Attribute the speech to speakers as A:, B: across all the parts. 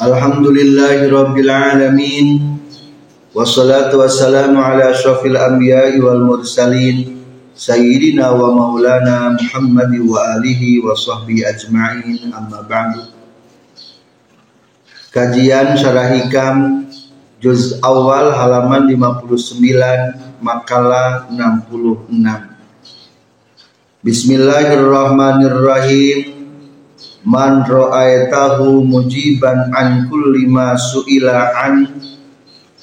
A: Alhamdulillahi rabbil alamin. Wassalatu wassalamu ala asyrafil anbiya'i wal mursalin sayyidina wa maulana Muhammad wa alihi wa sahbihi ajma'in amma ba'du. Kajian Syarah Hikam juz awal halaman 59 makalah 66 Bismillahirrahmanirrahim Man ra'aytahu mujiban an kulli ma su'ila an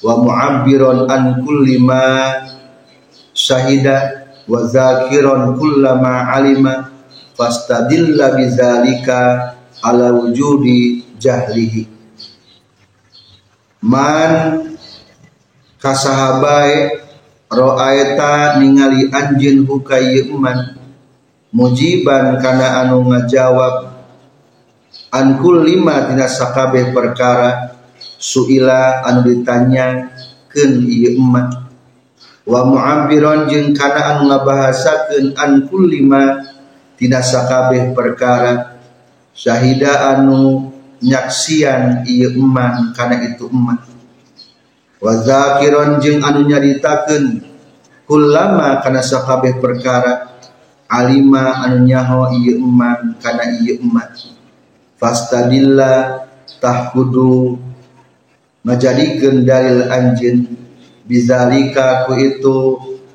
A: wa mu'abbiran an kulli ma syahida wa zakiran kullama alima fastadilla bizalika ala wujudi jahlihi. Man kasahabai ro'ayta ningali anjin hukayyiman mujiban kana anu ngajawab ankul lima tina sakabeh perkara suila anu ditanya ken ieu emak wa mu'abbiron jeung kana anu ngabahasakeun ankul lima tina sakabeh perkara syahida anu nyaksian ieu emak kana itu emak wa zakiron jeung anu nyaritakeun kullama kana sakabeh perkara alima anu nyaho ieu eman kana ieu emat fastadilla tahkudu ngajadikeun dalil anjeun bizalika ku itu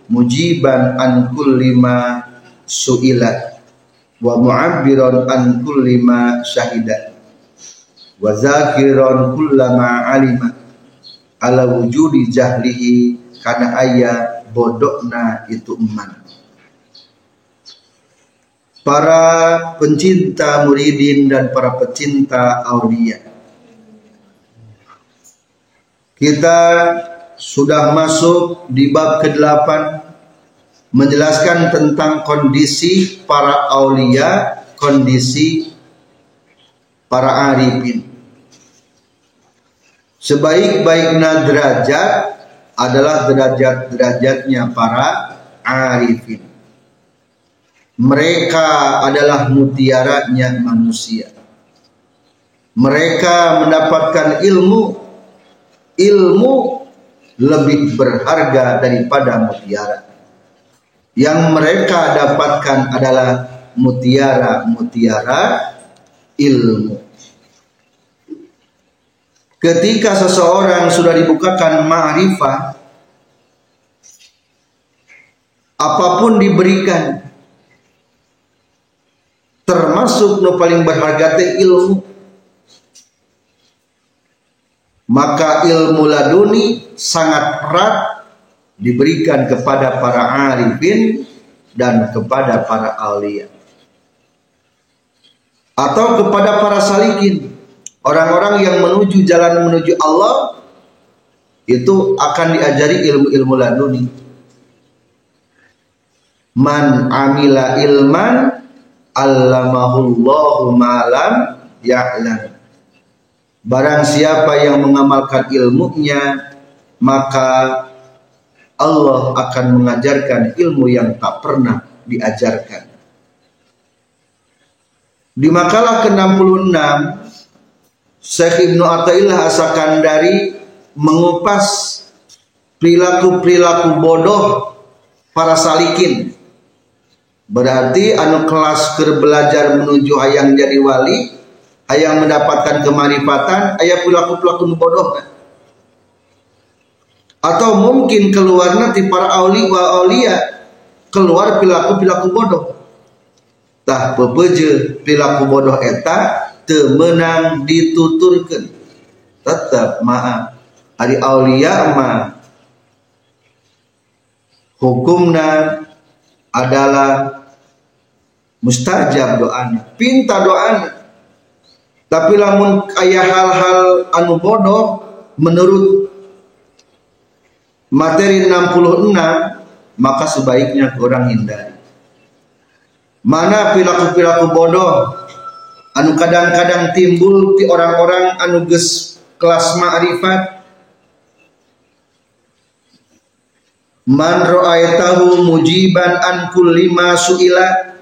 A: mujiban an kulli ma suila wa mu'abbiran an kulli ma syahida wa zakiran kullama alima. Ala wujudi jahlihi kana aya bodokna itu eman para pencinta muridin dan para pecinta aulia. Kita sudah masuk di bab ke-8 menjelaskan tentang kondisi para aulia, kondisi para arifin. Sebaik-baiknya derajat adalah derajat-derajatnya para arifin mereka adalah mutiaranya manusia. Mereka mendapatkan ilmu, ilmu lebih berharga daripada mutiara. Yang mereka dapatkan adalah mutiara-mutiara ilmu. Ketika seseorang sudah dibukakan ma'rifah, apa pun diberikan, termasuk no paling berharga teh ilmu. Maka ilmu laduni sangat erat diberikan kepada para arifin dan kepada para aulia. Atau kepada para salikin. Orang-orang yang menuju jalan menuju Allah itu akan diajari ilmu-ilmu laduni. Man amila ilman allamahullahu malam ya'lam. Barang siapa yang mengamalkan ilmunya maka Allah akan mengajarkan ilmu yang tak pernah diajarkan. Di makalah ke-66 Syekh Ibnu Athaillah Asakandari mengupas perilaku-perilaku bodoh para salikin Berarti anu kelas ke belajar menuju ayang jadi wali, ayang mendapatkan kemarifatan, ayah pelaku-pelaku bodoh. Atau mungkin keluar nanti para auli wa aulia keluar perilaku-perilaku bodoh. Tah pepeje perilaku bodoh eta temenang dituturkan. Tetap maaf. Hari aulia mah hukumna adalah mustajab doanya pinta doanya. Tapi lamun ayah hal-hal anu bodoh menurut materi 66 maka sebaiknya orang hindari. Mana perilaku-perilaku bodoh? Anu kadang-kadang timbul di orang-orang anu ges kelas ma'rifat. Man ra'aitahu mujiban an kulli ma su'ila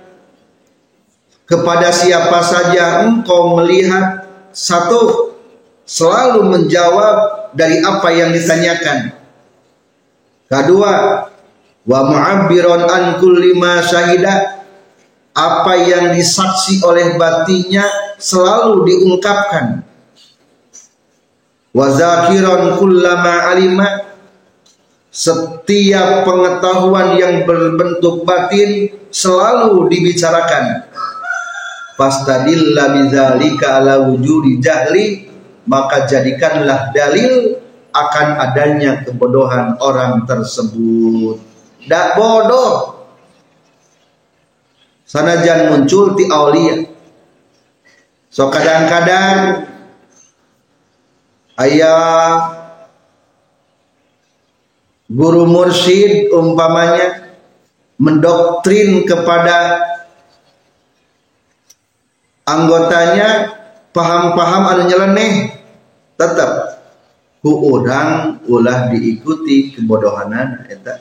A: kepada siapa saja engkau melihat satu selalu menjawab dari apa yang ditanyakan. Kedua wa mu'abbiran an kulli ma syahida apa yang disaksi oleh batinya selalu diungkapkan. Wa zakiran kullama alima setiap pengetahuan yang berbentuk batin selalu dibicarakan fastadilla bidzalika ala wujudi jahli maka jadikanlah dalil akan adanya kebodohan orang tersebut. Dak bodoh. Sanajan muncul ti aulia. So kadang-kadang ayah guru mursyid umpamanya mendoktrin kepada anggotanya paham-paham anu nyeleneh. Tetap. Ku orang ulah diikuti kebodohanan eta.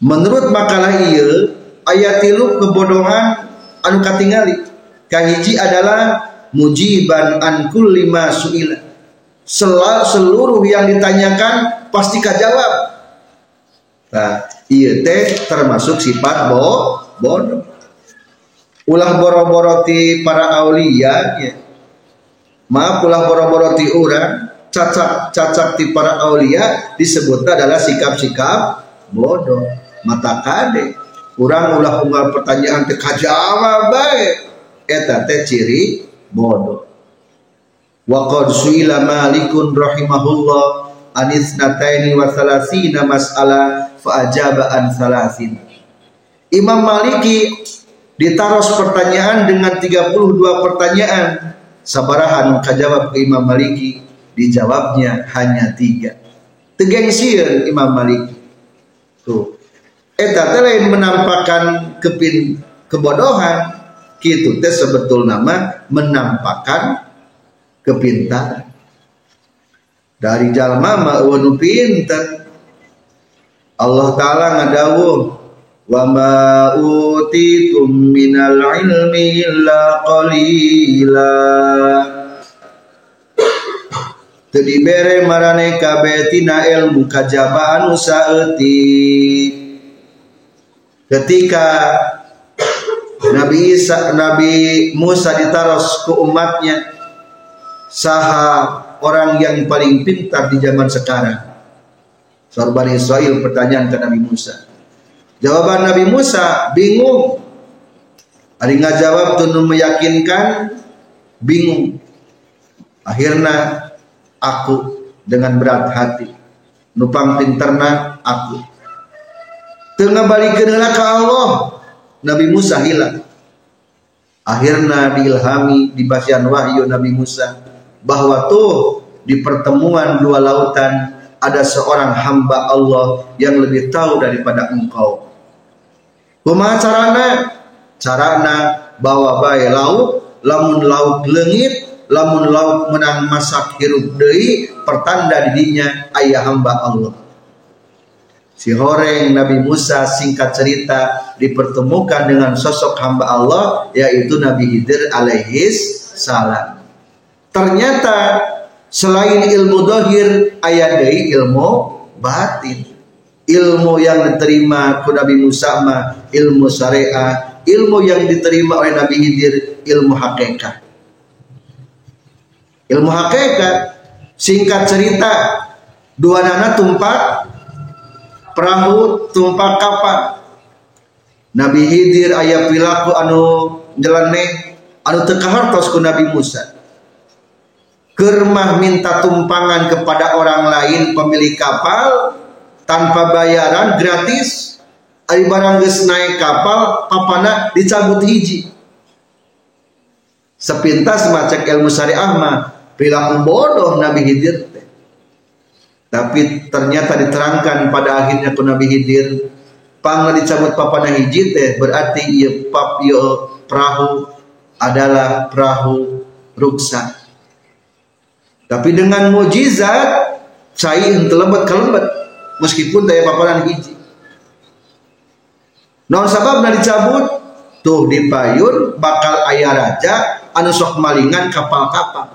A: Menurut makalah iya ayat tilu kebodohan anu katingali. Kahiji adalah mujiban an kulli ma suila. Seluruh yang ditanyakan pasti jawab nah iya teh termasuk sifat bo bodoh ulah boro-boroti para aulia ya. maaf ulah boro-boroti orang cacat cacat di para aulia disebut adalah sikap-sikap bodoh. Mata kade. Orang ulah unggal pertanyaan teh kajawab baik eta teh ciri bodoh. Wa qad suila malikun rahimahullah anis nataini wa salasina mas'ala fa ajaba an salasin Imam Maliki ditaros pertanyaan dengan 32 pertanyaan. Sabarahan kajawab ke Imam Maliki. Dijawabnya hanya tiga. Tegengsian Imam Maliki. Tuh. Eta lain menampakkan kepin kebodohan. Gitu teh sebetul nama menampakkan kepintaran. Dari jalma ma'unu pintar Allah Ta'ala ngadawuh wa ma utitum minal ilmi illa qalila. Teu marane kabeh tina ilmu kajabaan saeuti ketika Nabi Isa Nabi Musa ditaros ke umatnya saha orang yang paling pintar di zaman sekarang. Sorban Israel pertanyaan ke Nabi Musa jawaban Nabi Musa bingung. Ada nggak jawab tuh meyakinkan bingung. Akhirnya aku dengan berat hati. Nupang pinterna aku. Tengah balik ke Allah Nabi Musa hilang. Akhirnya diilhami di basian wahyu Nabi Musa bahwa tuh di pertemuan dua lautan ada seorang hamba Allah yang lebih tahu daripada engkau. Kumaha carana? Carana bawa bayi laut, lamun laut lengit, lamun laut menang masak hirup deui, pertanda didinya ayah hamba Allah. Si horeng Nabi Musa singkat cerita dipertemukan dengan sosok hamba Allah yaitu Nabi Hidir alaihis salam. Ternyata selain ilmu dohir ayat dari ilmu batin. Ilmu yang diterima ku Nabi Musa ma ilmu syariah, ilmu yang diterima oleh Nabi Hidir ilmu hakikat. Ilmu hakikat singkat cerita dua nana tumpak perahu tumpak kapal Nabi Hidir ayat pilaku anu nyeleneh anu tekahartos ku Nabi Musa Kermah minta tumpangan kepada orang lain pemilik kapal tanpa bayaran gratis. Ari barang geus naik kapal papana dicabut hiji. sepintas macak ilmu syariah mah perilaku bodoh Nabi Khidir tapi ternyata diterangkan pada akhirnya ke Nabi Khidir pangga dicabut papana hiji teh berarti ia pap perahu adalah perahu ruksa tapi dengan mujizat cai henteu kalembet meskipun daya paparan hiji. Non sabab dicabut tuh di payun bakal ayah raja anu sok malingan kapal-kapal.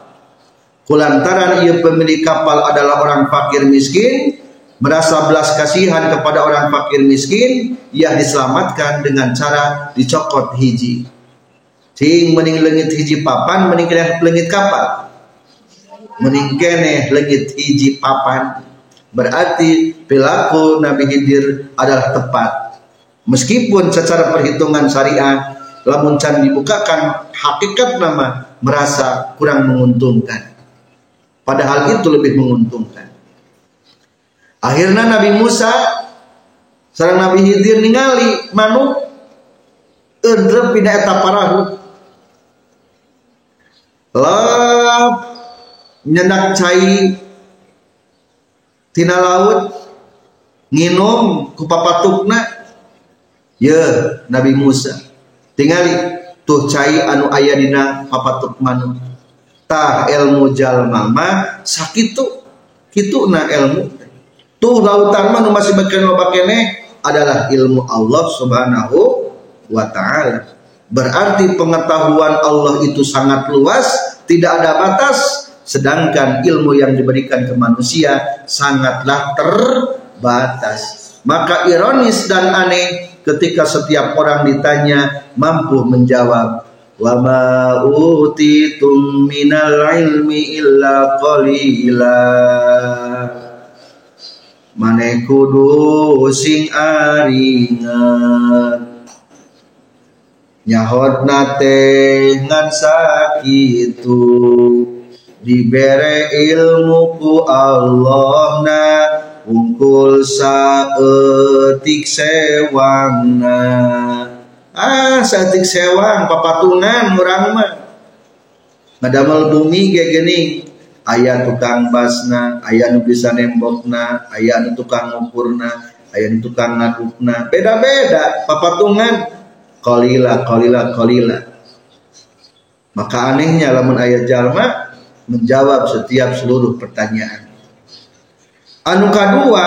A: Kulantaran ia pemilik kapal adalah orang fakir miskin merasa belas kasihan kepada orang fakir miskin ia diselamatkan dengan cara dicokot hiji. Sing mending lengit hiji papan mending lengit kapal. Mending kene lengit hiji papan berarti perilaku Nabi Khidir adalah tepat. Meskipun secara perhitungan syariah lamun can dibukakan hakikat nama merasa kurang menguntungkan. Padahal itu lebih menguntungkan. Akhirnya Nabi Musa sarang Nabi Khidir ningali manuk endrep pindah eta parahu. Lap nyendak cai tina laut nginum ku papatukna ya Nabi Musa. Tingali tuh cai anu ayah dina papatuk manu. Tah ilmu jalma mah sakitu kitu na ilmu tuh lautan mah masih bagian loba adalah ilmu Allah Subhanahu wa taala. Berarti pengetahuan Allah itu sangat luas tidak ada batas sedangkan ilmu yang diberikan ke manusia sangatlah terbatas. Maka ironis dan aneh ketika setiap orang ditanya mampu menjawab? Wa ma utitum minal ilmi illa qalila. Mane kudu sing aringan. Nyahot nate ngan sakitu dibere ilmu ku Allah na Ungkul saetik sewangna ah saetik sewang papatungan orang mah. Ngadamel bumi kayak gini. Ayah tukang basna ayah nu bisa nembokna ayah nu tukang ngukurna ayah nu tukang ngadukna beda-beda papatungan. Kolila kolila kolila maka anehnya lamun ayat jalma menjawab setiap seluruh pertanyaan Anu kedua,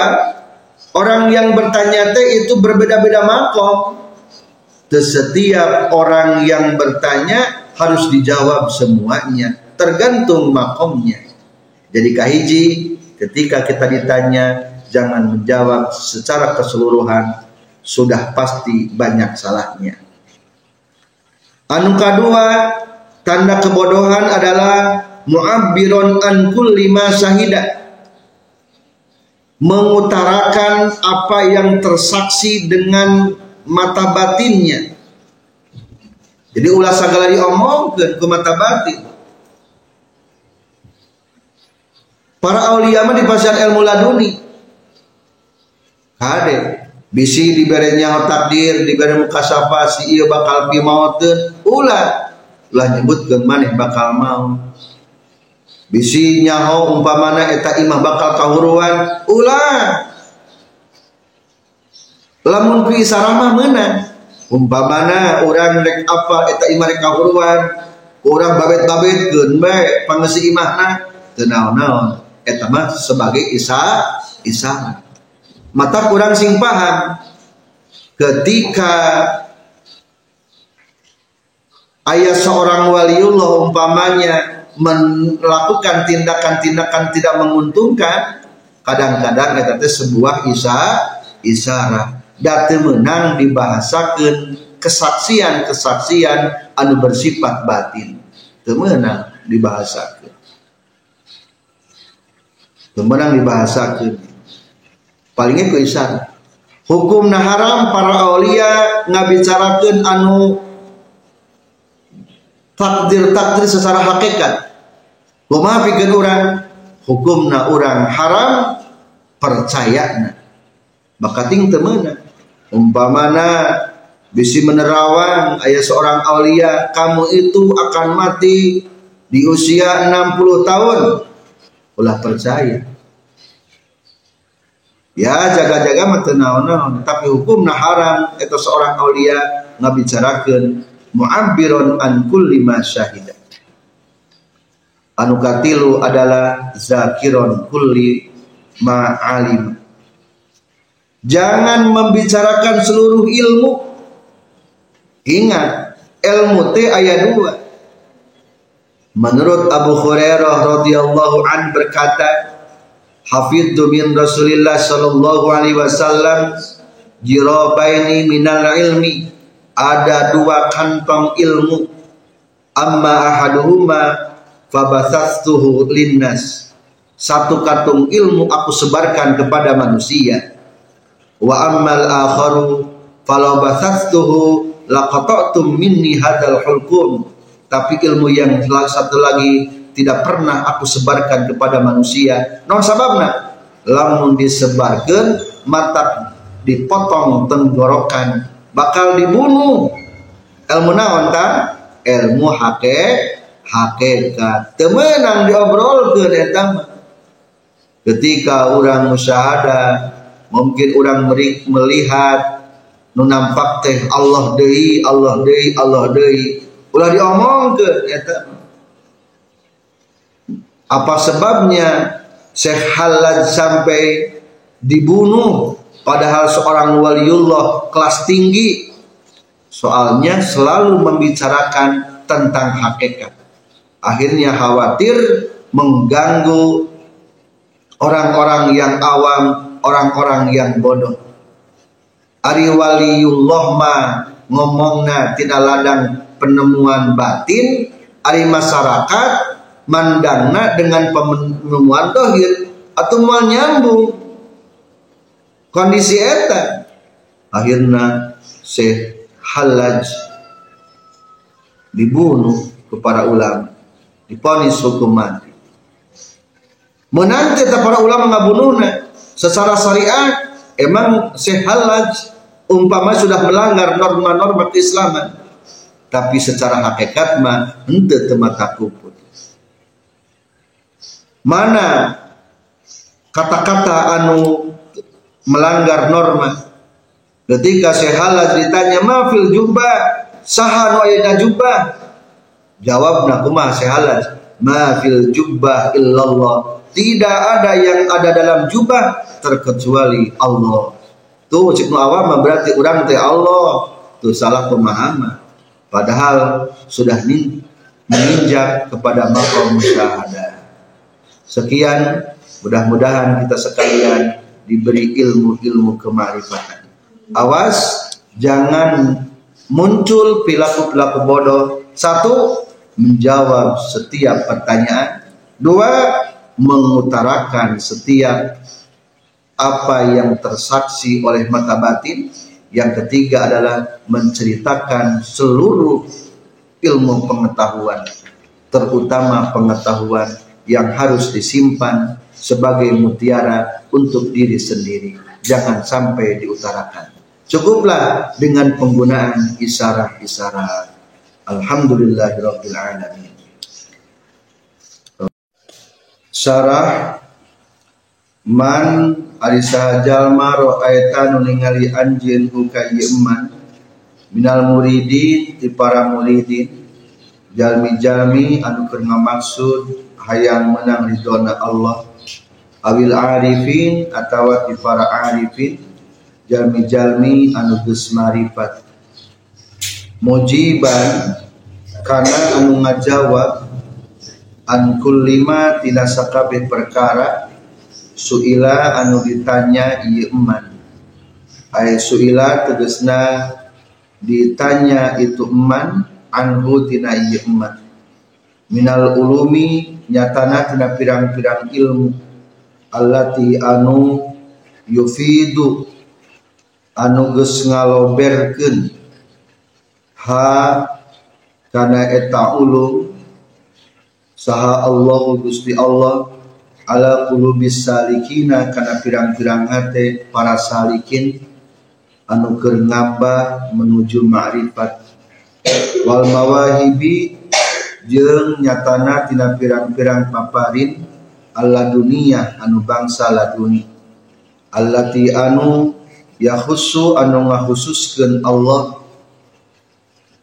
A: orang yang bertanya teh itu berbeda-beda makom. Setiap orang yang bertanya harus dijawab semuanya, tergantung makomnya. Jadi kahiji, ketika kita ditanya, jangan menjawab secara keseluruhan, sudah pasti banyak salahnya. Anu kedua, tanda kebodohan adalah mu'abbiron an kulli ma syahidah mengutarakan apa yang tersaksi dengan mata batinnya. Jadi ulah segala diomongkan ke mata batin. Para aulia mah di pasar ilmu laduni. Kade bisi diberenya takdir diberi muka sapa si iya bakal pi mautkeun ulah ulah nyebutkeun maneh bakal mau bisi nyaho umpamana eta imah bakal kahuruan ulah. Lamun ku isaramah menang umpamana orang rek apa eta imah rek kahuruan orang babet-babet geun bae pangeusi imahna teu naon-naon. Eta mah sebagai isa isa. Mata kurang sing paham ketika ayah seorang waliullah umpamanya melakukan tindakan-tindakan tidak menguntungkan kadang-kadang eta teh sebuah isa isyarat date menang dibahasakan kesaksian-kesaksian anu bersifat batin. Temenang dibahasakan temenang dibahasakan palingnya ku isyarat hukum haram para aulia ngabicarakeun anu takdir-takdir secara hakikat. Kumaha pikeun urang hukumna urang haram percayana maka ting temeuna umpamana bisi menerawang ayah seorang aulia kamu itu akan mati di usia 60 tahun. Ulah percaya. Ya jaga-jaga mata naon tapi hukum nah haram itu seorang aulia ngabicarakeun mu'abbiron an kulli ma syahida anu katilu adalah zakiron kulli ma alim jangan membicarakan seluruh ilmu Ingat, ilmu teh ayat dua. Menurut Abu Hurairah radhiyallahu an berkata, Hafidhu min Rasulillah sallallahu alaihi wasallam jirabaini minal ilmi. Ada dua kantong ilmu. Amma ahaduhuma fabathastuhu linnas. Satu kantong ilmu aku sebarkan kepada manusia. Wa ammal akharu falau bathastuhu laqata'tum minni hadal hulkum tapi ilmu yang satu lagi tidak pernah aku sebarkan kepada manusia non sababna lamun disebarkan mata dipotong tenggorokan bakal dibunuh. Ilmu naon ta ilmu hake hakikat. Temenang diobrolkeun eta ketika orang musyahadah mungkin orang melihat nu nampak teh Allah deui Allah deui Allah deui. Ulah diomongkeun eta apa sebabnya Syekh Halad sampai dibunuh padahal seorang waliullah kelas tinggi soalnya selalu membicarakan tentang hakikat. Akhirnya khawatir mengganggu orang-orang yang awam orang-orang yang bodoh. Ari waliullah ma ngomongna tidak ladang penemuan batin. Ari masyarakat mandangna dengan penemuan dohir atau nyambung kondisi eta. Akhirnya Syekh Halaj dibunuh kepada ulama diponis hukum mati. Menanti para ulama ngabunuhna secara syariat emang Syekh Halaj umpama sudah melanggar norma-norma keislaman. Tapi secara hakikat mah ente temata kuput mana kata-kata anu melanggar norma ketika sehala ditanya mafil jubah saha nu aya jubah jawabna kumaha sehala mafil jubah illallah tidak ada yang ada dalam jubah terkecuali Allah Tuh cik awam berarti orang teh Allah. Tuh salah pemahaman. Padahal sudah menginjak kepada makam musyahadah. Sekian, mudah-mudahan kita sekalian diberi ilmu-ilmu kemarifatan. Awas, jangan muncul perilaku-perilaku bodoh. Satu, menjawab setiap pertanyaan. Dua, mengutarakan setiap apa yang tersaksi oleh mata batin. Yang ketiga adalah menceritakan seluruh ilmu pengetahuan, terutama pengetahuan yang harus disimpan sebagai mutiara untuk diri sendiri. Jangan sampai diutarakan. Cukuplah dengan penggunaan isyarat-isyarat. Alhamdulillahirrahmanirrahim. Syarah Man ari jalma ra'aita nu ningali anjeun ku ka eman minal muridin ti para muridin jalmi-jalmi anu keur ngamaksud hayang menang ridona Allah awil arifin atawa ti para arifin jalmi-jalmi anu geus marifat. Mujiban kana anu ngajawab an kullima tina sakabeh perkara suila anu ditanya ieu eman. Ay suila tegesna ditanya itu eman anhu tina ieu eman. Minal ulumi nyatana tina pirang-pirang ilmu allati anu yufidu anu geus ngaloberkeun. Ha kana eta ulum saha Allah Gusti Allah ala qulubis salikina kana pirang-pirang hate para salikin anu keur menuju ma'rifat wal mawahibi jeung nyatana tina pirang-pirang paparin Allah dunia anu bangsa laduni allati anu yakhusu anu ngakhususkeun Allah.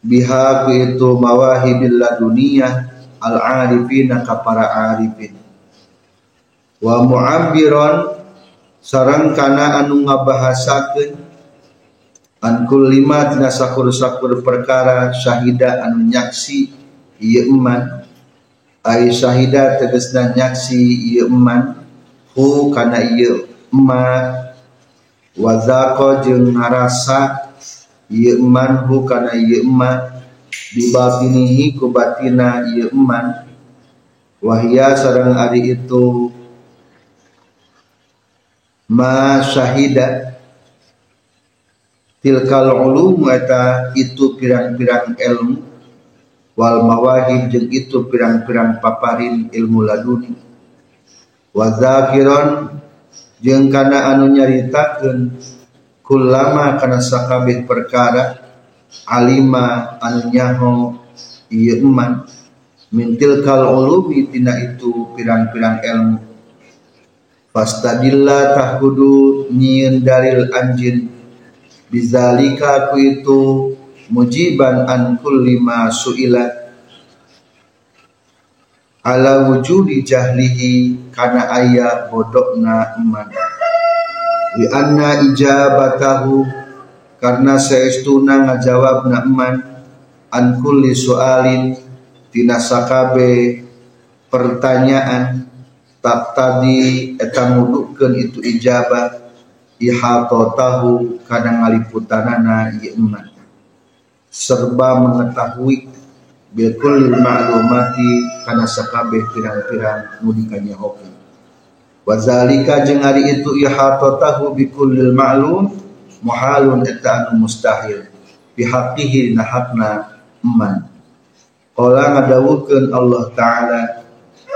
A: Biha itu mawahibil laduniyah al arifina ka para arifin. Wa mu'abbiron sarang kana anu ngabahasakeun an lima tina sakur-sakur perkara syahida anu nyaksi ieu eman ai syahida tegasna nyaksi ieu eman. Hu kana ieu eman. Wa zaqa jeung ngarasa ieu eman. Hu kana ieu eman. Di batinihi ku batina ieu eman. Wahia sareng ari itu ma syahida. Tilkal ulum eta itu pirang-pirang ilmu wal mawahib jeung itu pirang-pirang paparin ilmu laduni. Wa zakiron jeung kana anu nyaritakeun kullama kana sakabeh perkara alima anu nyaho ieu eman. Min tilkal ulumi tina itu pirang-pirang ilmu. Fastadilla tahkudu nyieun dalil anjeun. Bizalika aku itu mujiban an kulli ma suila. Ala wujudi jahlihi kana aya bodokna eman li anna ijabatahu karena saestuna ngajawabna eman an kulli sualin tina sakabe pertanyaan tak tadi eta ngudukeun itu ijabah ihatotahu kadang ngaliputanana ieu iman serba mengetahui bilkul ma'lumati kana sakabeh pirang-pirang nu dikanyahokeun wazalika jeung ari itu ihatotahu bikullil ma'lum muhalun eta anu mustahil bihaqqihi nahakna iman qala ngadawukeun Allah taala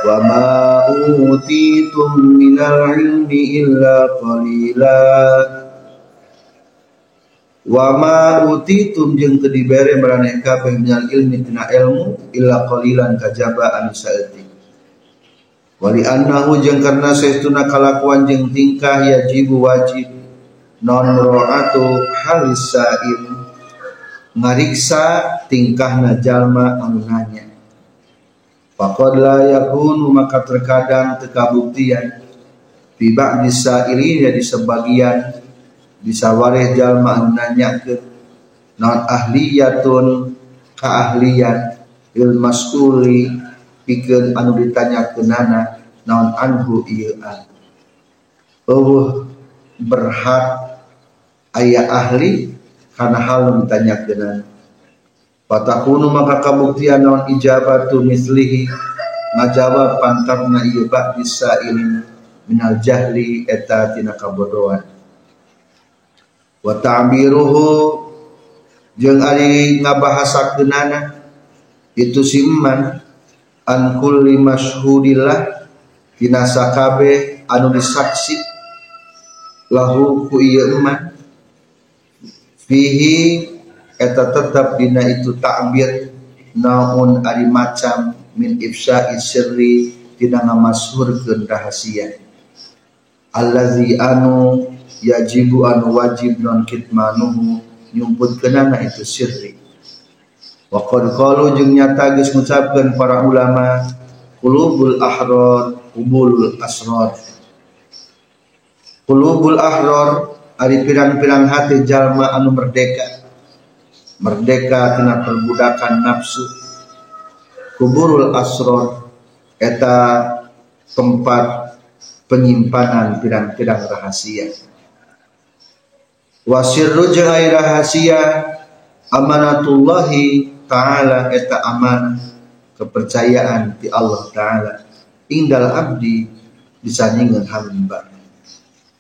A: wa ma utitum minal ilmi illa qalila wa ma utitum jeung teu dibere maraneh kabeh minal ilmi tina ilmu illa qalilan kajaba anu saeutik wali annahu jeung karna saestuna kalakuan jeung tingkah yajibu wajib. Non ro'atu halis saim ngariksa tingkahna jalma anu nanya. Faqad la yakunu maka terkadang tekabuktian Tiba bisa irinya di sebagian bisa wareh jalma nanya ke non ahliyatun il maskuli pikeun anu ditanya kenana non anhu ieu an. Eueuh berhak ayah ahli karena hal ditanya kenana Fatakunu maka kabuktian non ijabatu mislihi ngajawab pantarna ieu ba'di ini minal jahli eta tina kabodohan wa ta'biruhu jeung ari ngabahasakeunana itu siman an kulli masyhudillah tina sakabe anu disaksi. Lahu ku ieu eman fihi eta tetap dina itu takbir naun ari macam min ifsha sirri. Tina ngamasurkeun rahasia allazi anu yajibu anu wajib non kitmanuhu nyumputkeunana itu sirri. Wa qad qalu jeung nyata geus ngucapkeun para ulama qulubul ahrar qubulul asrar. Qulubul ahrar ari pirang-pirang hati jalma anu merdeka. Merdeka tina perbudakan nafsu. Kuburul asror eta tempat penyimpanan pirang-pirang rahasia wasirru jeung rahasia amanatullahi taala eta aman kepercayaan di Allah taala. Indal abdi disandingan hamba.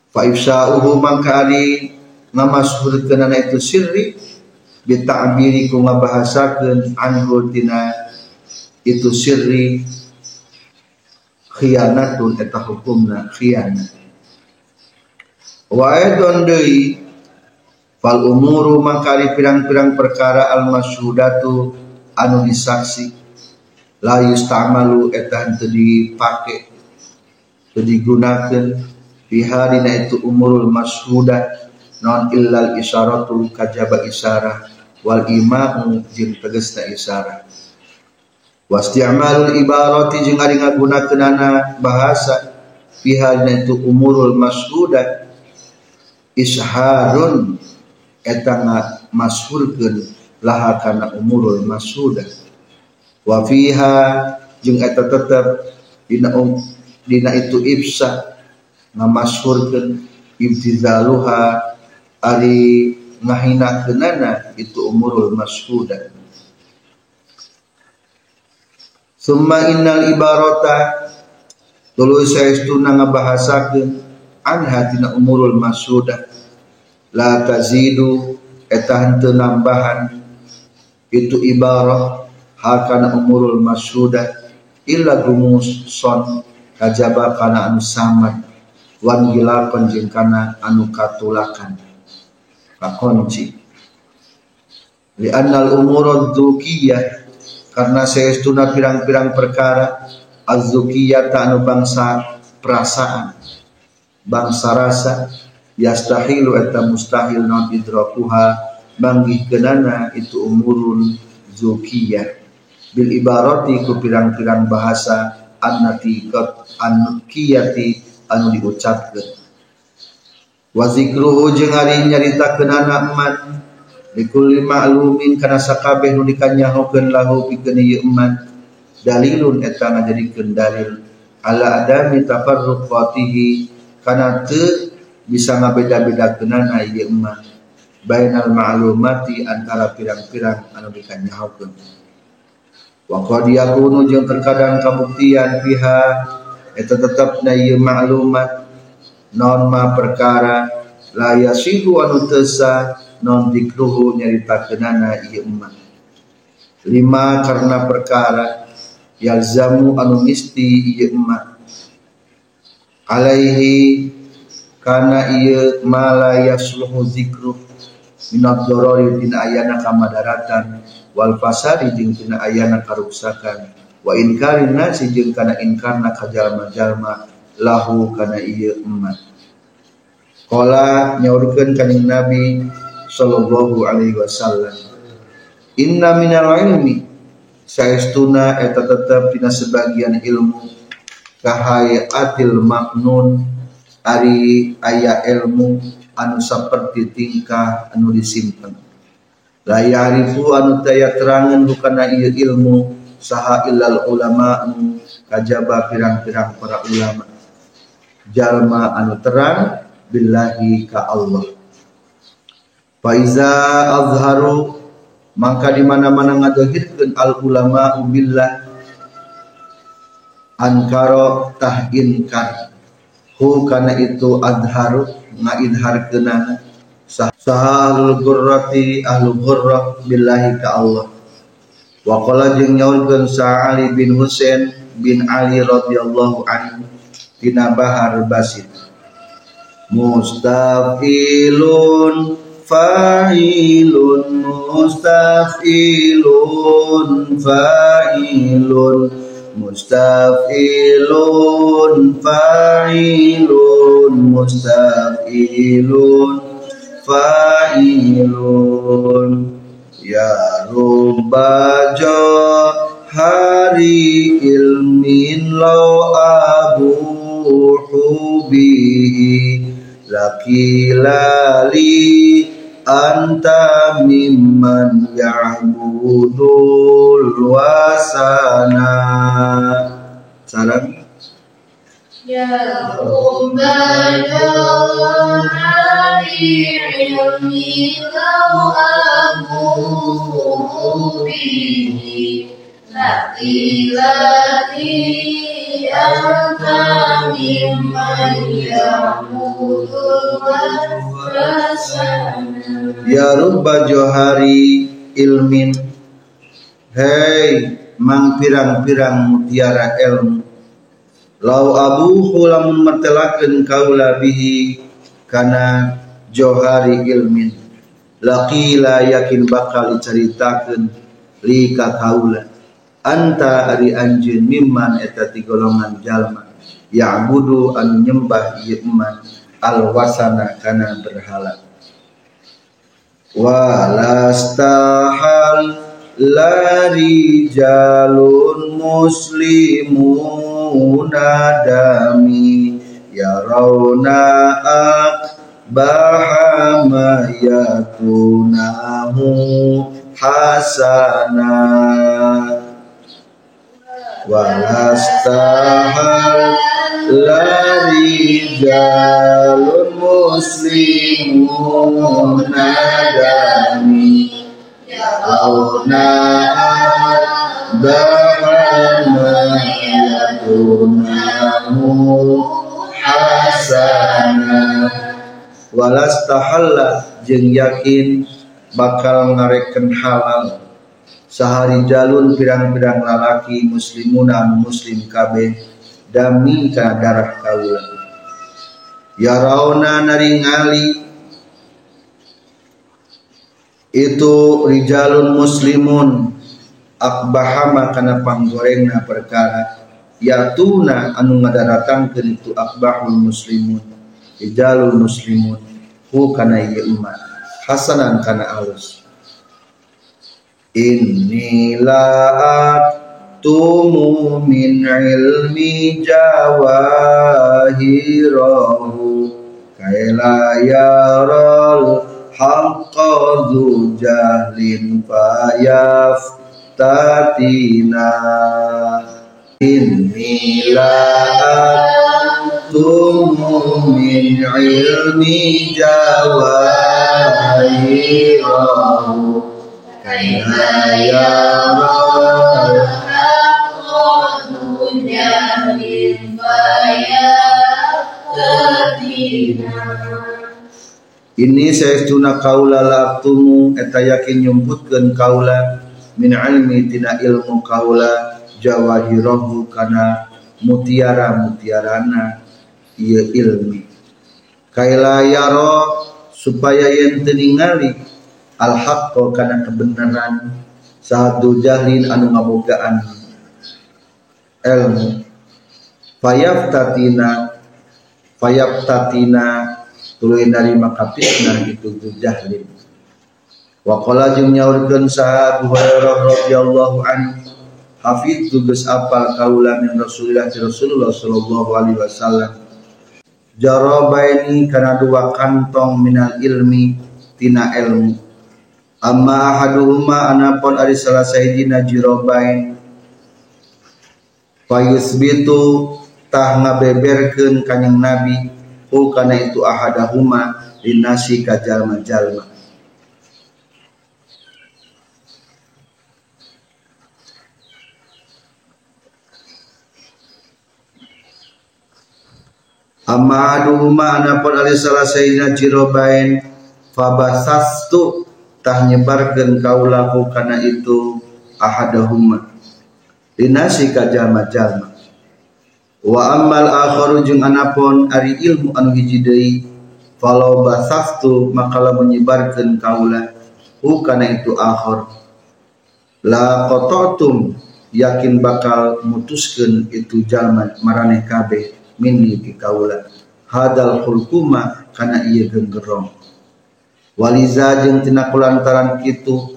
A: Fa ifsa'uhu mangka ari ngamasburkeun itu sirri bita'biri ku ngabahasakeun anhu tina itu sirri khianatun eta hukumna khianat. Wa aidon deui fal umuru mangkari pirang-pirang perkara al masyhudatu anu disaksi. La yustamalu eta henteu dipake teu digunakeun fiha dina itu umurul masyhudah non illal isyaratul kajaba isyarah wal imamu jeung tegesna isyarah. Wasti'malul ibarati jeung ari ngagunakeunana bahasa fiha dina itu umurul masyhudah isharun eta mashhurkeun laha kana umurul masyhudah wa fiha jeung eta tetep dina um, dina itu ibsa ngamasyhurkeun ibtizaluha ari ngahinakeunana itu umurul masyhudah Summa innal ibarata tuluy saestuna ngabahasakeun anha tina umurul masyhudah la tazidu eta henteu nambahan itu ibarah hakana umurul masyhudah illa gumus son kajaba kana anu samad. Wan gilakon jeung kana anu katulakan. Kakonci li annal umur dzukiyah karena saestuna pirang-pirang perkara az-zukiyah anu bangsa perasaan bangsa rasa yastahilu eta mustahil non idrakuha. Banggih kenana itu umurun zukiyah. Bil ibarati ku pirang-pirang bahasa annatiqat annukiyati anu diucapkeun. Wa zikruhu jeung ari nyaritakeun anak man likulli ma'lumin kana sakabeh nu dikanyahokeun lahu pikeun ieu eman. Dalilun eta ngajadikeun dalil. Ala adami tafarruqatihi kana teu bisa ngabeda-bedakeunana ieu eman bainal ma'lumati antara pirang-pirang anu dikanyahokeun wa qad yakunu jeung terkadang kabuktian fiha eta tetep na ieu maklumat norma perkara la yasihu anu tesa non dikruhu nyaritakeunana ieu emat lima karena perkara yalzamu anu misti ieu emat alaihi kana ieu mala yasluhu zikru minad dorori dina ayana kamadaratan wal fasadi jeung tina ayana karuksakan wa inkarin nasi jeung kana inkarna ka jalma-jalma lahu kana ieu emat qala nyaurkeun kaning nabi sallallahu alaihi wasallam inna minal ilmi saestuna eta tetep dina sebagian ilmu kahayatil maknun ari aya ilmu anu saperti tingkah anu disimpen. La ya'rifu anu taya terangan bukana ieu ilmu saha illal ulama kajaba pirang-pirang para ulama. Jalma anu terang billahi ka Allah. Faiza azharu maka di mana-mana ngadahirkeun al ulama billah. Ankaro tah inkar hu kana itu adharu ngaidharkeunana sahalul gurrati ahlu gurrah billahi ka Allah. Wa qala jeung nyaulkeun sa Ali bin Husain bin Ali radhiyallahu anhu tina bahar basit mustafilun fa'ilun. Mustafilun fa'ilun mustafilun fa'ilun. Mustafilun fa'ilun. Ya rubba hari ilmin law abuhu bihi lakilali anta mimman ya'budul wasana. Salam.
B: Ya Rabbana ilmi lau aku bihi Lati lati أنت ممن يعبد
A: Ya rubba johari ilmin Hei mang pirang-pirang mutiara ilmu Lau abu lamun mertelakeun kaula bihi kana johari ilmin laqila yakin bakal diceritakeun li ka kaula anta ari anjeun mimman eta ti golongan jalma ya'budu anu nyembah iman al wasana kana berhala. Walastahal lari jalun muslimuna dami. Yarawna bahama yatunahu hasana walastahal lari jalun muslimuna dami. Yarawna bahama yatunahu hasana. Walastahalla jeung yakin bakal ngareken halal sahari jalun pirang-pirang lalaki muslimunan muslim kabeh dami ka darah kaula ya rauna naringali itu rijalun muslimun akbahama kana panggorengna perkara yatuna anu ngadaratangkeun itu akbahul muslimun rijalul muslimun hu kana ieu umat hasanan kana alus inilah tumu min ilmi jawahirahu. Kaila yaral haqqa dhu jahlin fayaf tatina inilah min ilmi jawahirahu ini saya tuna kaula laktumu eta yakin nyumputkeun kaula min ilmi tina ilmu kaula jawahirahu kana mutiara mutiarana ieu ilmi. Kaila yaro supaya yen teu ningali al haqqo kana kebenaran. Satu jahlin anu ngabogaan ilmu. Fayaftatina fayaftatina tuluy dari makapisna itu tu jahlin wa qala jeung nyaurkeun sahabat Hurairah radhiyallahu anhu hafid tugas apal kaula min Rasulullah Rasulullah sallallahu alaihi wasallam. Jarabaini kana dua kantong minal ilmi tina ilmu amma ahaduhuma anapun ari salah sayidina jirobain. Fayusbitu tah ngabeberkeun kanjing nabi. Hu kana itu ahadahuma linasi ka jalma-jalma. Amma aduhuma anapun ali salah sayidina jirobain. Fabasastu tah nyebarkeun kaulahu kana itu ahadahuma linasi ka jalma-jalma wa ammal akharu jeung anapun ari ilmu anu hiji deui falau basastu maka lamun menyebarkeun kaula hu kana itu akhir. La qatatum yakin bakal mutuskeun itu jalma maraneh kabeh minni ti kaula hadal khulquma kana ieu genggerong waliza jeung tina kulantaran kitu.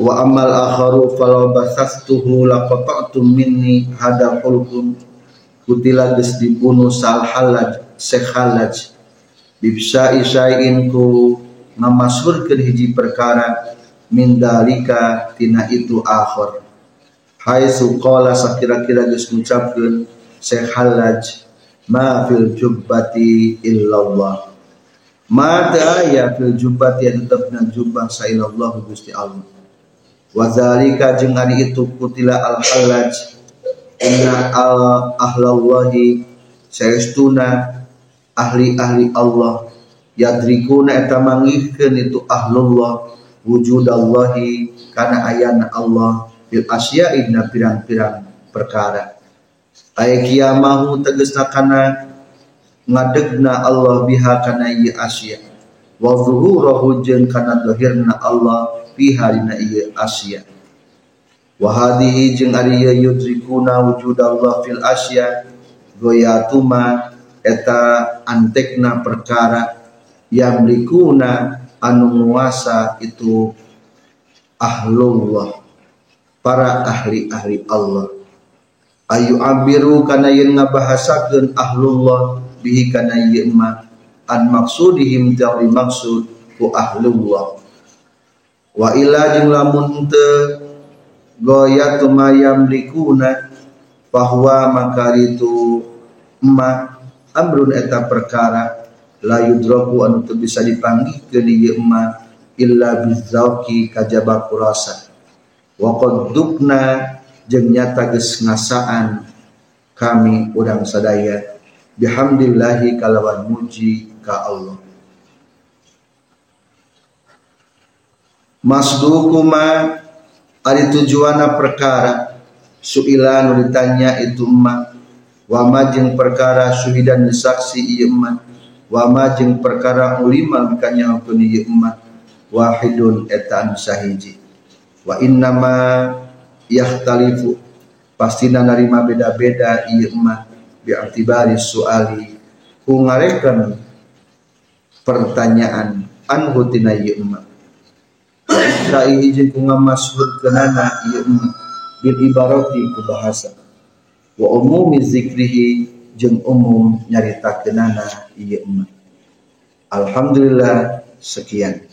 A: Wa amal akharu falau basastuhu laqata'tum minni hada khulqum kutila geus dibunuh sal halaj sekhalaj bibsa isain ku ngamasurkeun hiji perkara min dalika tina itu akhir. Hai suqala sakira-kira geus ngucapkeun sekhalaj ma fil jubbati illallah Mata aya fil jubbat ya tetapna jubah sailallah Gusti Allah. Wa zalika jeung ari itu kutila al halaj inna al ahlallahi saestuna ahli-ahli Allah yadrikuna eta mangihkeun itu ahlullah wujudallahi kana ayana Allah bil asya'i na pirang-pirang perkara. Aya kiamahu tegasna kana ngadegna Allah biha kana ieu asya wa zuhurahu jeung kana dohirna Allah fiha dina ieu asya wa hadhihi jeung ari yudrikuna wujud Allah fil asya goyatuma eta antekna perkara yang likuna anu nguasa itu ahlullah para ahli-ahli Allah. Ayu abiru kana yen ngabahasakeun ahlullah bihi kana ieu an maksudihim dari maksud ku ahlullah wa ila jeung lamun teu goyatu mayam likuna bahwa makaritu ma amrun eta perkara la yudraku anu teu bisa dipanggih ke ieu ma illa bizauki kajaba kurasa. Wa qad dukna jeung nyata geus ngasaan kami urang sadaya bihamdillahi kalawan muji ka Allah. Masdukuma ari tujuana perkara suila nu ditanya itu emak wama jeung perkara suhidan saksi ieu emak wama jeung perkara ulima kanya pun ieu emak wahidun etan sahiji. Wa innama yahtalifu. Pastina narima beda-beda ieu emak bi'atibari suali. Ku ngarekeun pertanyaan anhu tina emak Sai izin ku ngamasyhur kenana ieu bil ibarati ku bahasa wa umumi zikrihi jeung umum nyarita kenana emak Alhamdulillah sekian